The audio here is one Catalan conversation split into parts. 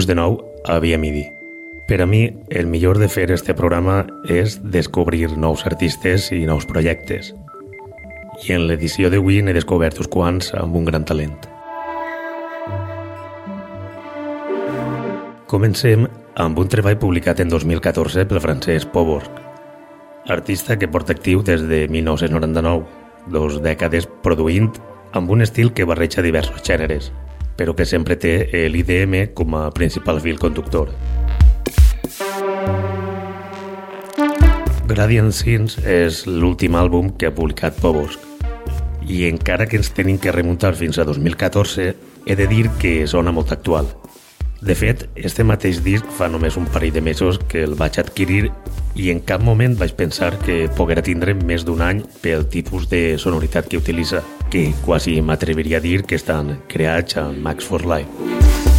Benvinguts de nou a Via Midi. Per a mi, el millor de fer este programa és descobrir nous artistes i nous projectes. I en l'edició d'avui n'he descobert uns quants amb un gran talent. Comencem amb un treball publicat en 2014 pel francès Poborg, artista que porta actiu des de 1999, dos dècades produint amb un estil que barreja diversos gèneres, però que sempre té l'IDM com a principal fil conductor. Gradient Scenes és l'últim àlbum que ha publicat Pobosk i encara que ens tenim que remuntar fins a 2014, he de dir que sona molt actual. De fet, este mateix disc fa només un parell de mesos que el vaig adquirir i en cap moment vaig pensar que poguera tindre més d'un any pel tipus de sonoritat que utilitza, que quasi m'atreviria a dir que estan creats a Max for Life.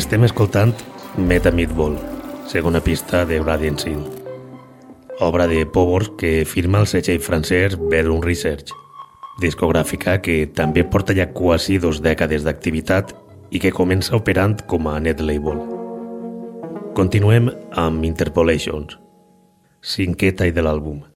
Estem escoltant Meta Meatball, segona pista de Radiant Sin, obra de Powers que firma el segell francès Bedroom Research, discogràfica que també porta ja quasi dos dècades d'activitat i que comença operant com a net label. Continuem amb Interpolations, cinquè tall de l'àlbum.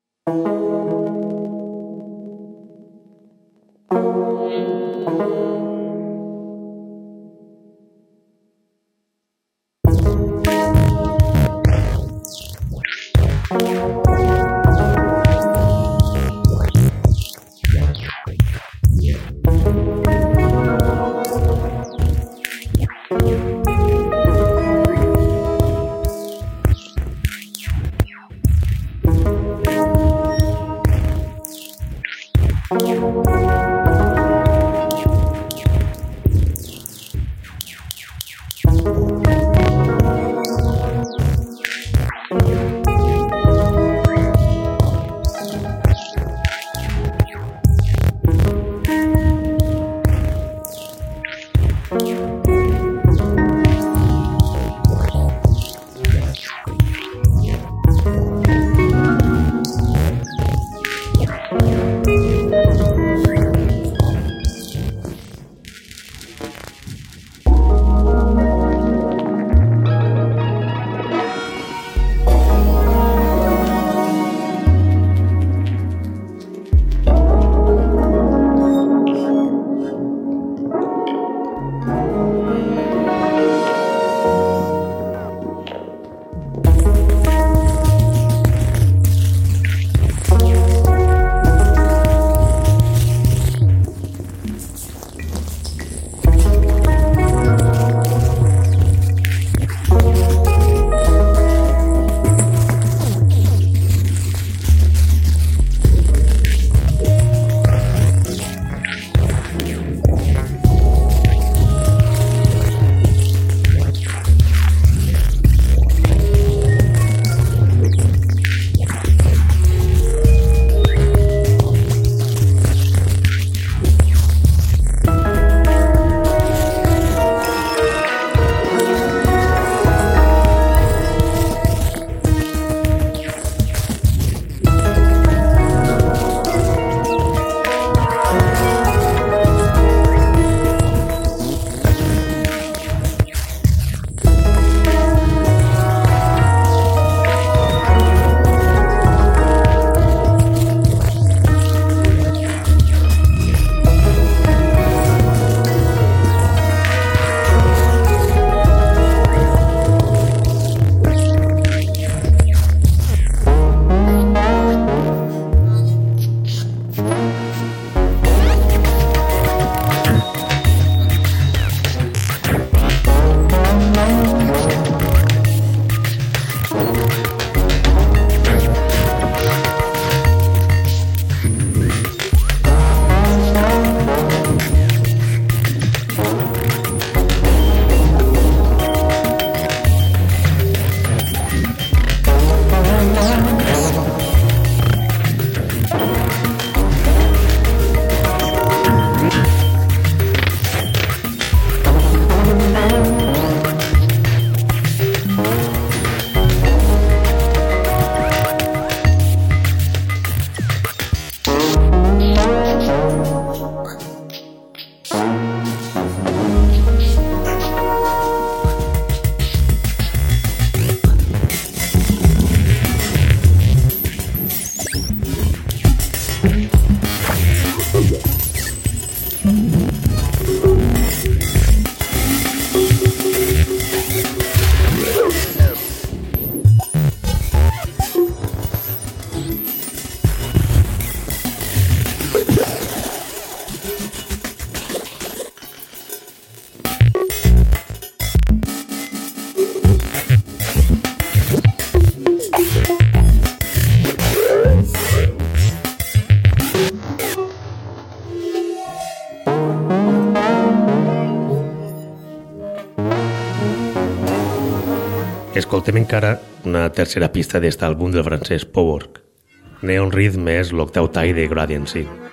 Escoltem encara una tercera pista d'est àlbum del francès Powork. Neon Rhythm és l'octau tall de Gradient Sea.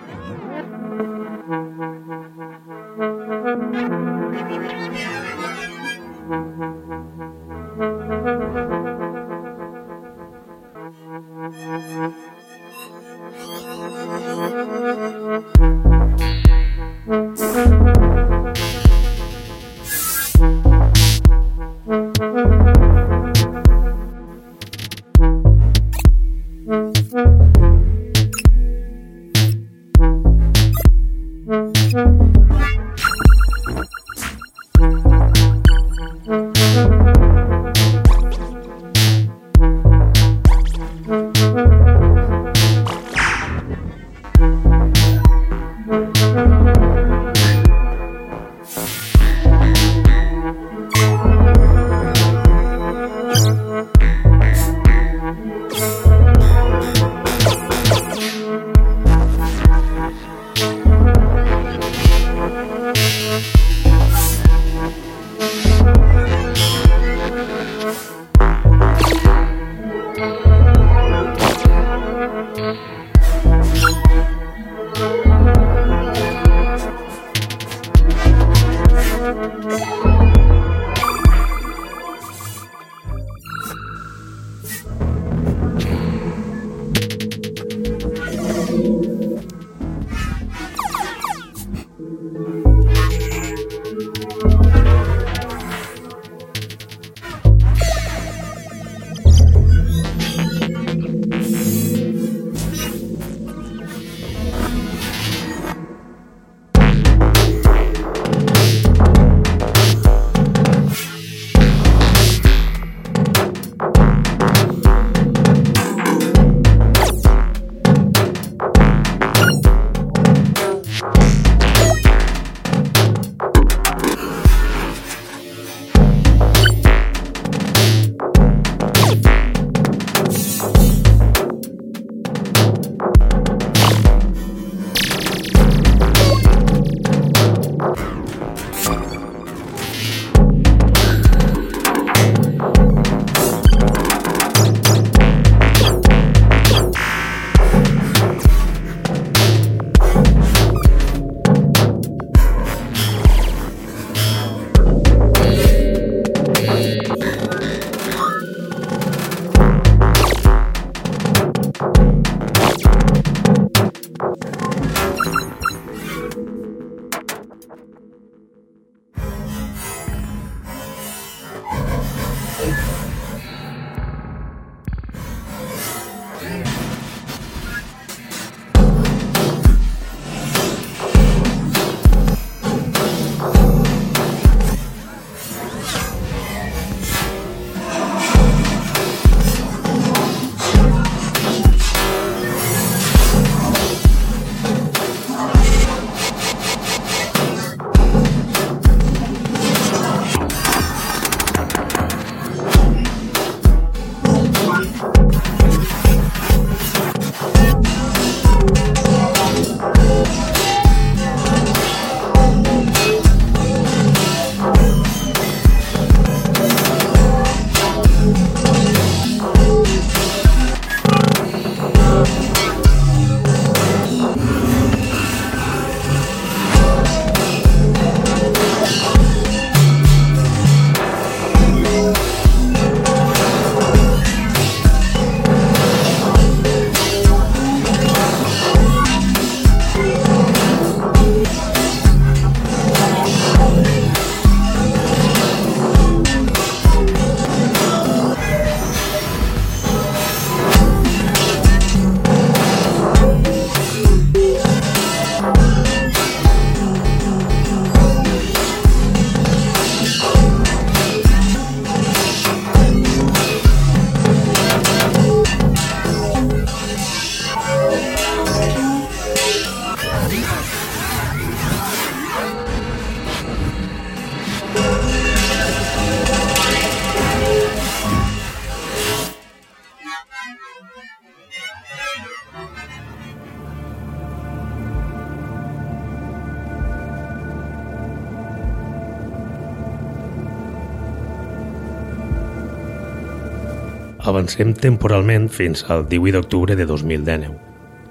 Avancem temporalment fins al 18 d'octubre de 2019,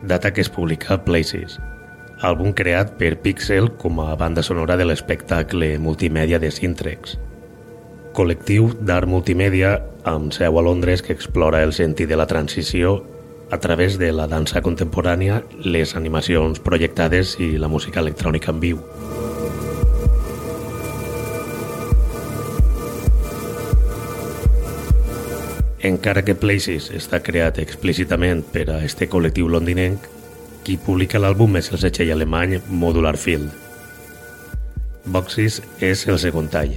data que es publica Places, àlbum creat per Pixel com a banda sonora de l'espectacle multimèdia de Sintrex, col·lectiu d'art multimèdia amb seu a Londres que explora el sentit de la transició a través de la dansa contemporània, les animacions projectades i la música electrònica en viu. Encara que Places està creat explícitament per a este col·lectiu londinenc, qui publica l'àlbum és el setxell alemany Modular Field. Boxes és el segon tall.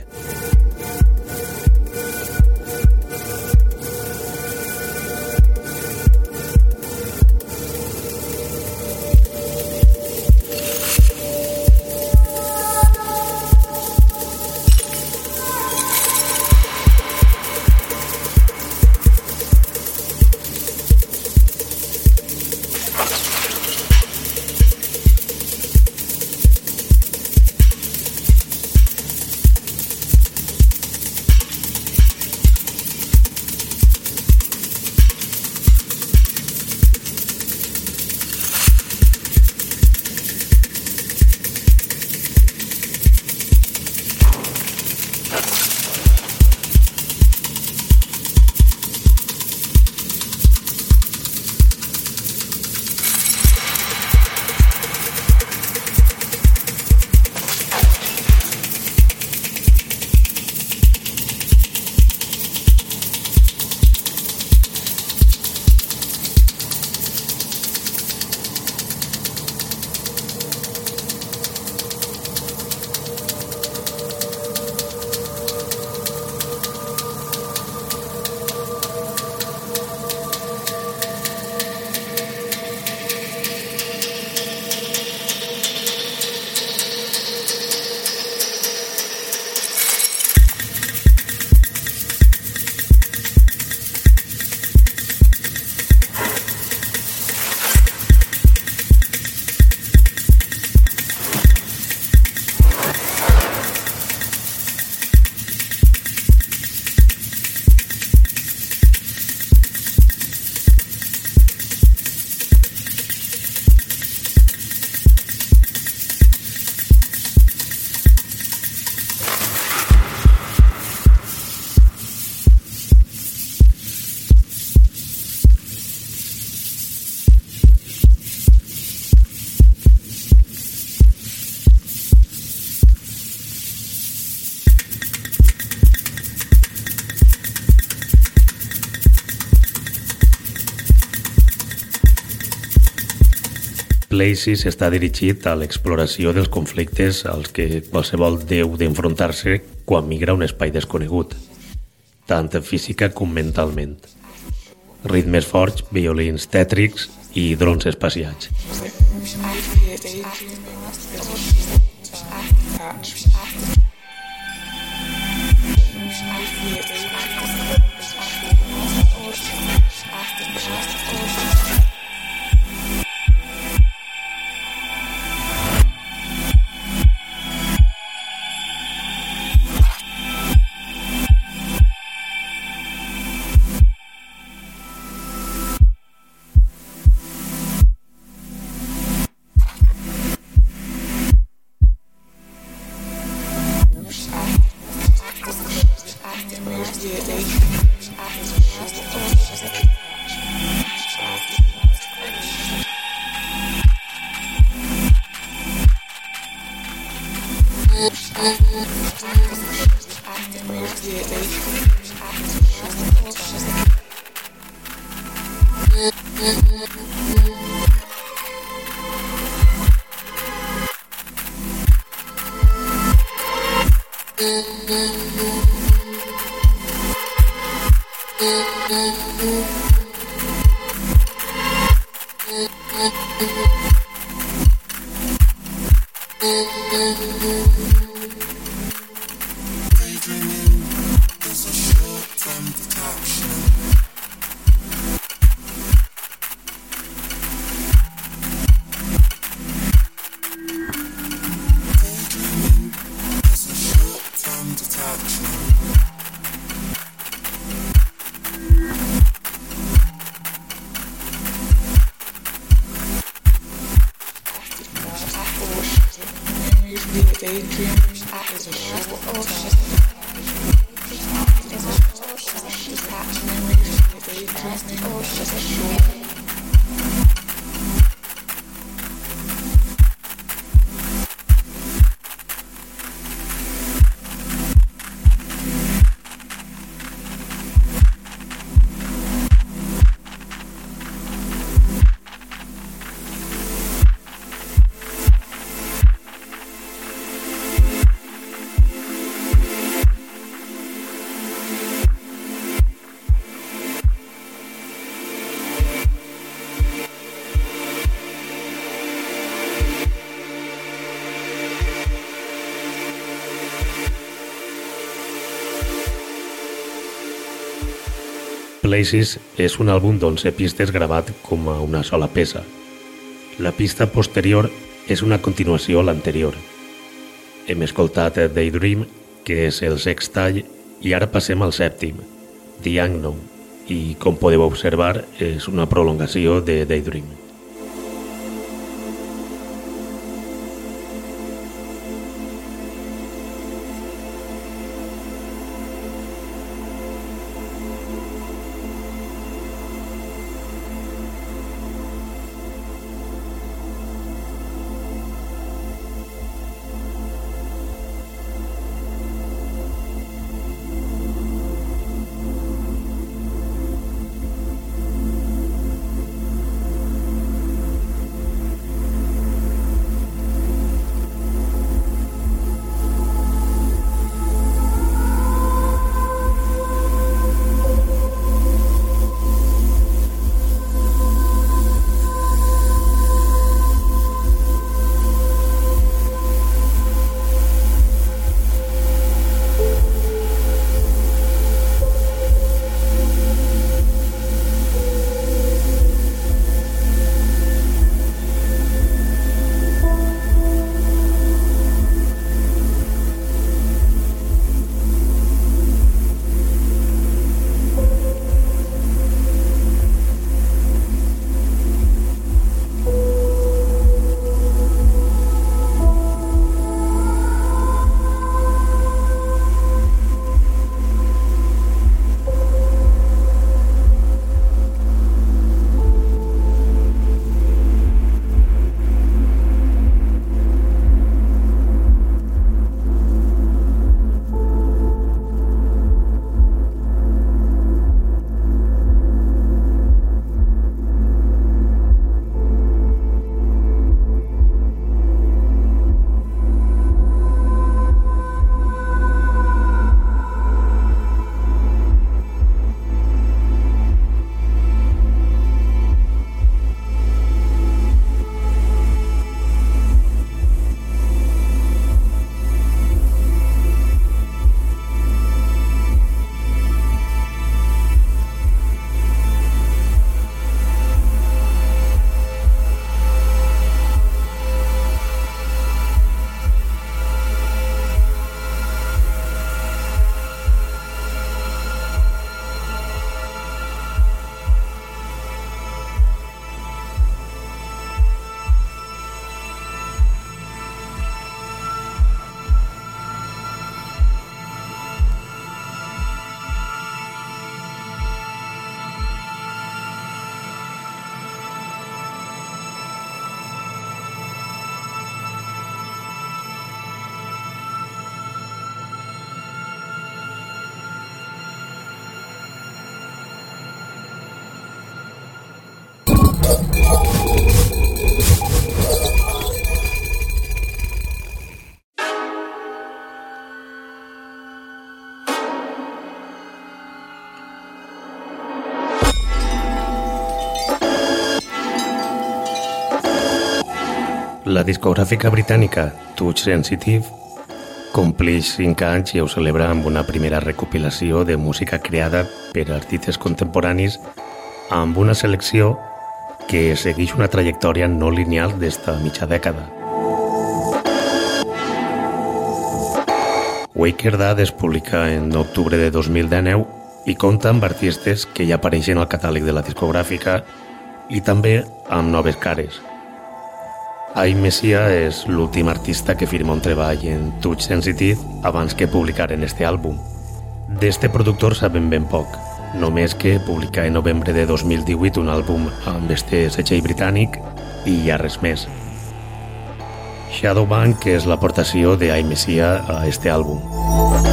Places està dirigit a l'exploració dels conflictes als que qualsevol deu d'enfrontar-se quan migra a un espai desconegut, tant física com mentalment. Ritmes forts, violins tètrics i drons espaciats. Places és un àlbum d'11 pistes gravat com a una sola peça. La pista posterior és una continuació a l'anterior. Hem escoltat Daydream, que és el sextall, i ara passem al sèptim, The Unknown, i com podeu observar és una prolongació de Daydream. La discogràfica britànica Touch Sensitive complix 5 anys i ho celebra amb una primera recopilació de música creada per artistes contemporanis amb una selecció que segueix una trajectòria no lineal d'esta mitja dècada. Waker Dad es publica en octubre de 2019 i compta amb artistes que ja apareixen al catàleg de la discogràfica i també amb noves cares – Ai Messia és l'últim artista que firma un treball en Touch Sensitive abans que publicaren este àlbum. D'este productor sabem ben poc, només que publica en novembre de 2018 un àlbum amb este setxell britànic i ja res més. Shadowbank és l'aportació de Messia a este àlbum.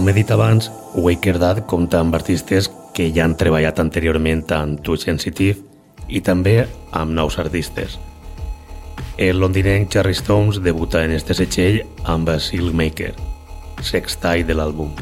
Com he dit abans, Waker Dad compta amb artistes que ja han treballat anteriorment en Too Sensitive i també amb nous artistes. El londinenc Charlie Stones debuta en este setxell amb Silkmaker, sextai de l'àlbum.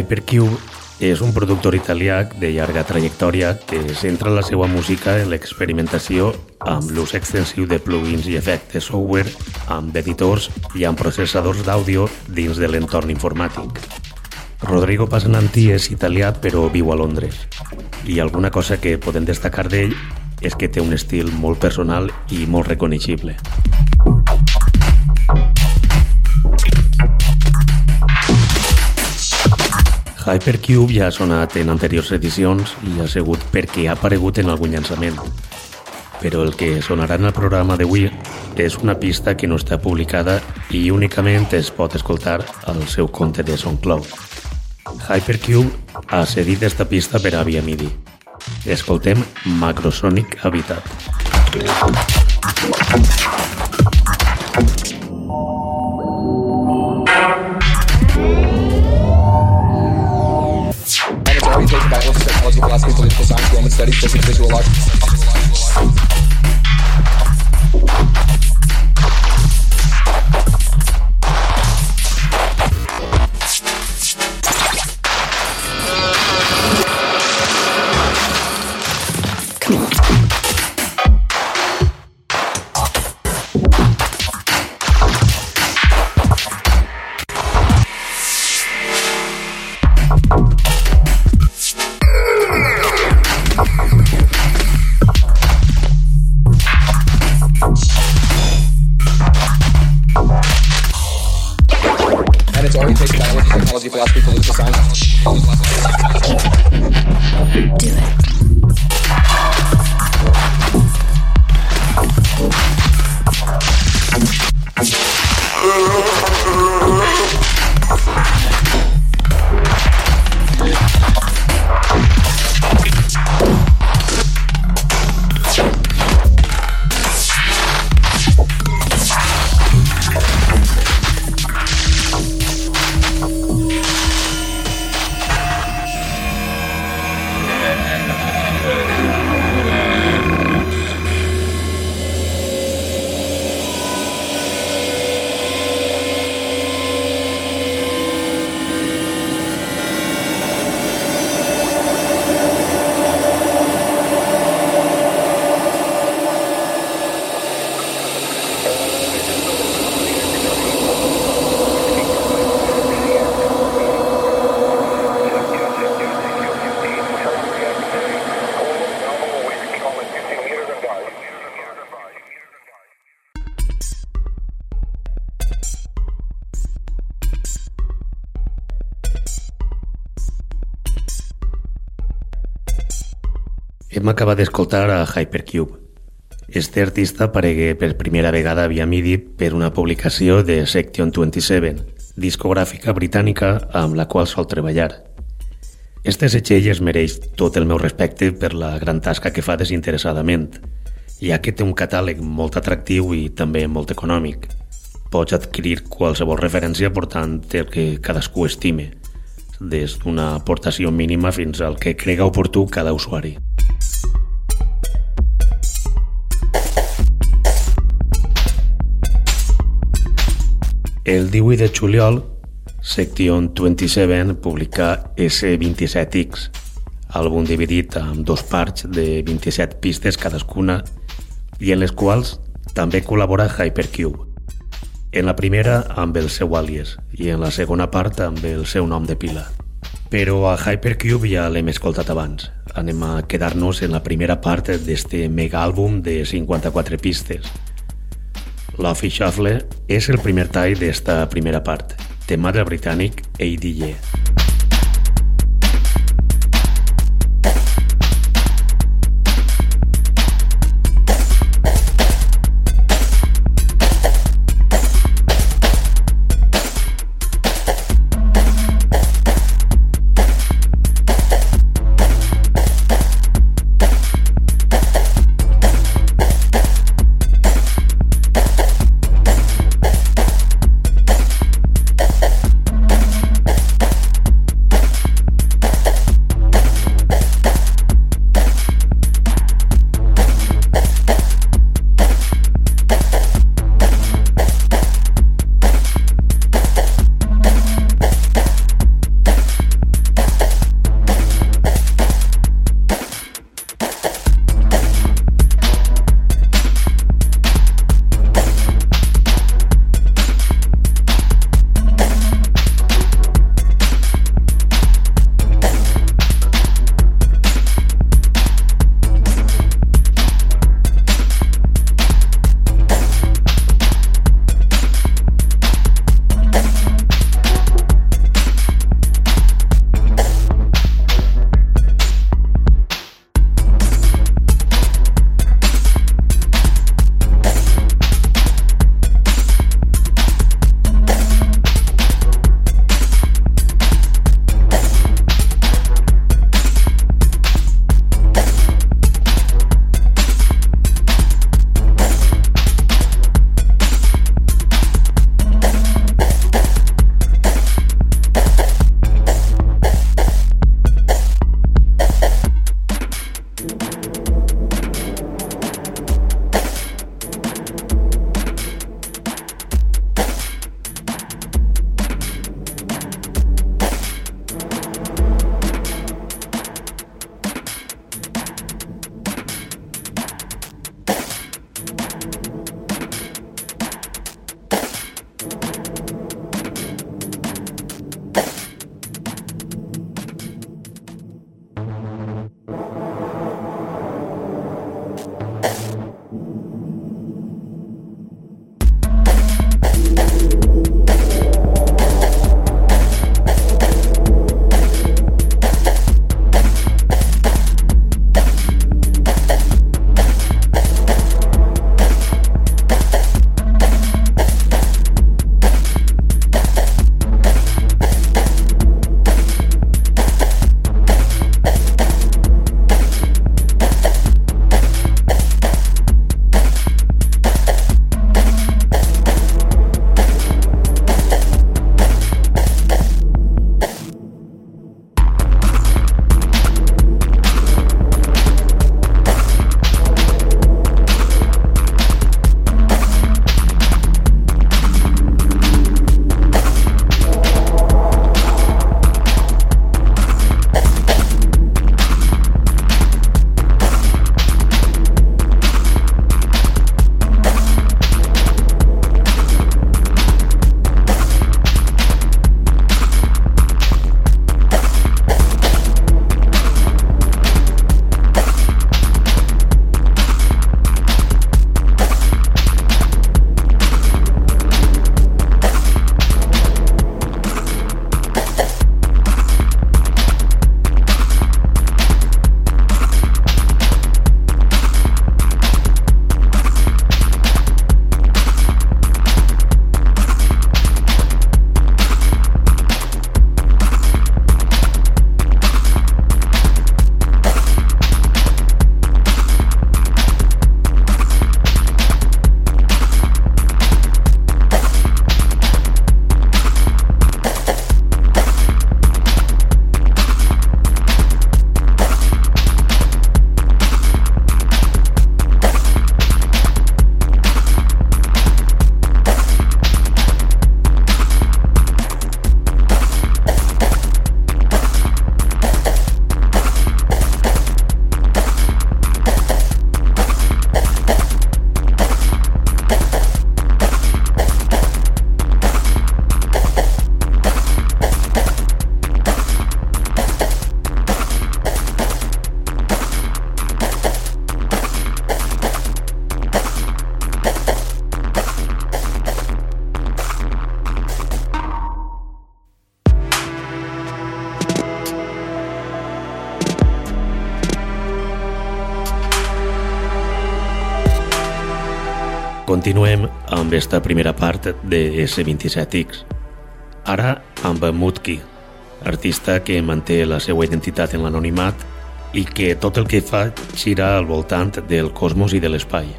Hypercube és un productor italià de llarga trajectòria que centra la seva música en l'experimentació amb l'ús extensiu de plugins i efectes software, amb editors i amb processadors d'àudio dins de l'entorn informàtic. Rodrigo Pasananti és italià però viu a Londres i alguna cosa que podem destacar d'ell és que té un estil molt personal i molt reconeixible. Hypercube ja ha sonat en anteriors edicions i ha sigut perquè ha aparegut en algun llançament. Però el que sonarà en el programa d'avui és una pista que no està publicada i únicament es pot escoltar al seu compte de SoundCloud. Hypercube ha cedit esta pista per a Via MIDI. Escoltem Macrosonic Habitat. orientation, studies, physics, visual arts. Hem acabat d'escoltar a Hypercube. Este artista aparegué per primera vegada via MIDI per una publicació de Section 27, discogràfica britànica amb la qual sol treballar. Este setxell es mereix tot el meu respecte per la gran tasca que fa desinteressadament, ja que té un catàleg molt atractiu i també molt econòmic. Pots adquirir qualsevol referència portant el que cadascú estime, des d'una aportació mínima fins al que crega oportú cada usuari. El 18 de juliol, Section 27 publica S27X, àlbum dividit en dos parts de 27 pistes cadascuna i en les quals també col·labora Hypercube. En la primera amb el seu àlies i en la segona part amb el seu nom de pila. Però a Hypercube ja l'hem escoltat abans. Anem a quedar-nos en la primera part d'este mega àlbum de 54 pistes, L'Offi Shuffle és el primer tall d'esta primera part, tema del britànic ADJ. Continuem amb esta primera part de S27X. Ara amb Mutki, artista que manté la seva identitat en l'anonimat i que tot el que fa gira al voltant del cosmos i de l'espai.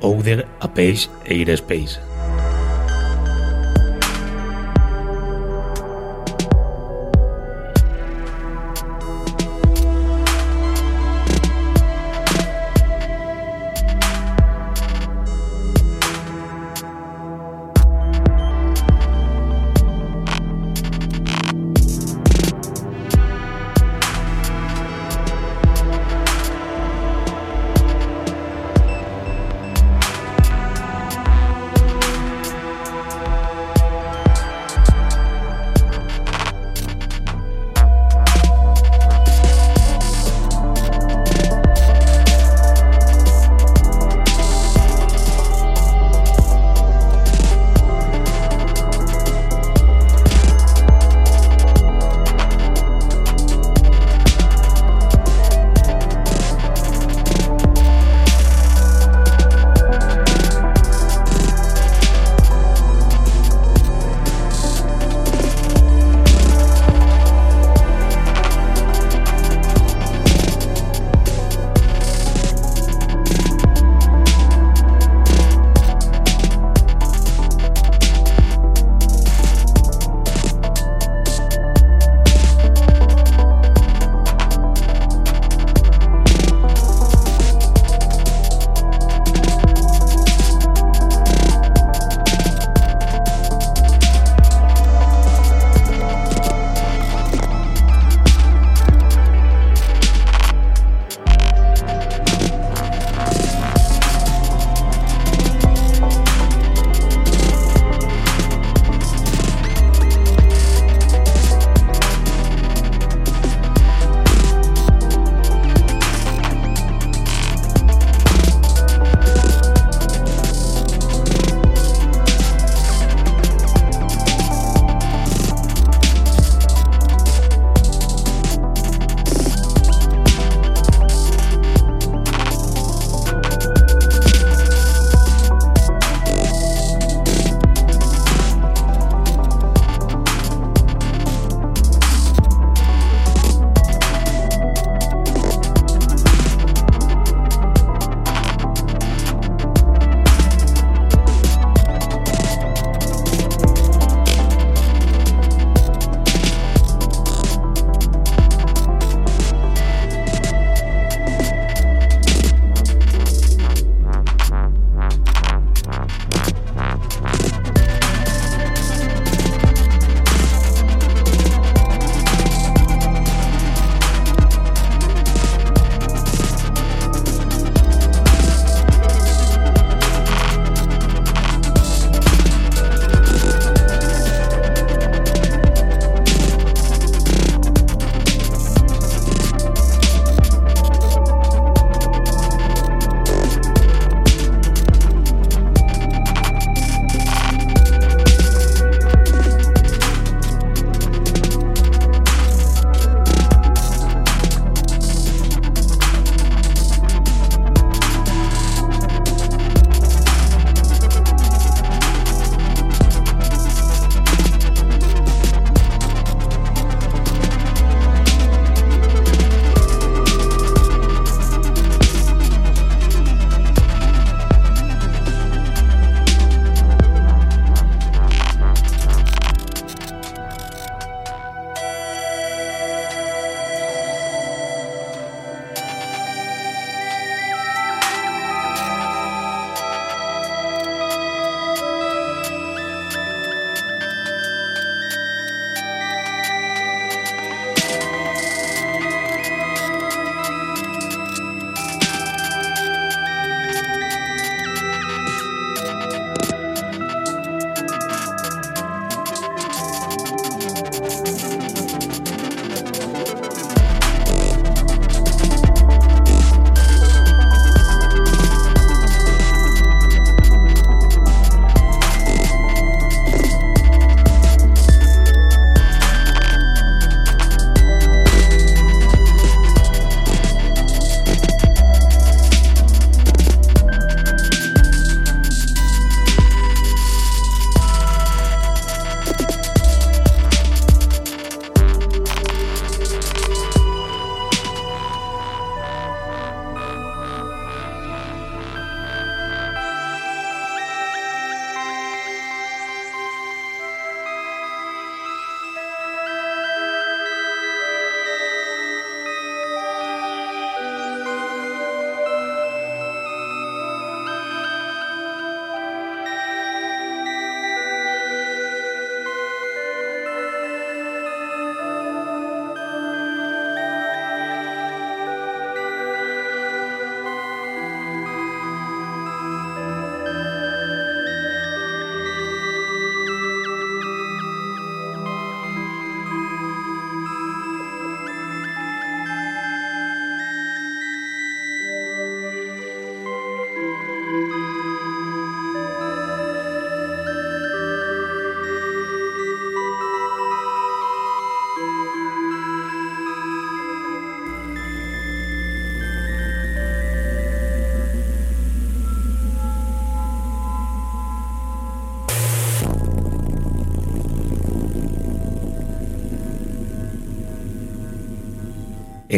Ouder a Peix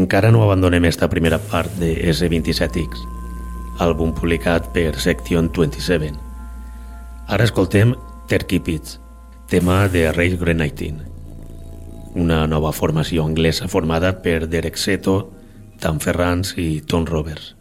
encara no abandonem esta primera part de S27X, àlbum publicat per Section 27. Ara escoltem Turkey Pits, tema de Ray Grenighting, una nova formació anglesa formada per Derek Seto, Tam Ferrans i Tom Roberts.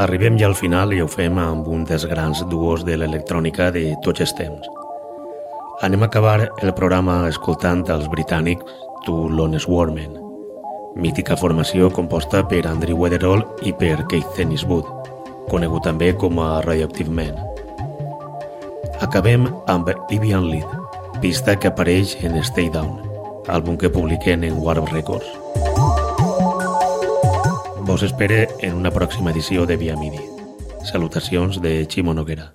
Arribem ja al final i ho fem amb un dels grans duos de l'electrònica de tots els temps. Anem a acabar el programa escoltant els britànics To Loneswarmen. Warmen mítica formació composta per Andrew Weatherall i per Keith Tenniswood, conegut també com a Radioactive Man. Acabem amb Livian Lead, pista que apareix en Stay Down, àlbum que publiquen en Warp Records. Vos espere en una pròxima edició de Via Midi. Salutacions de Ximo Noguera.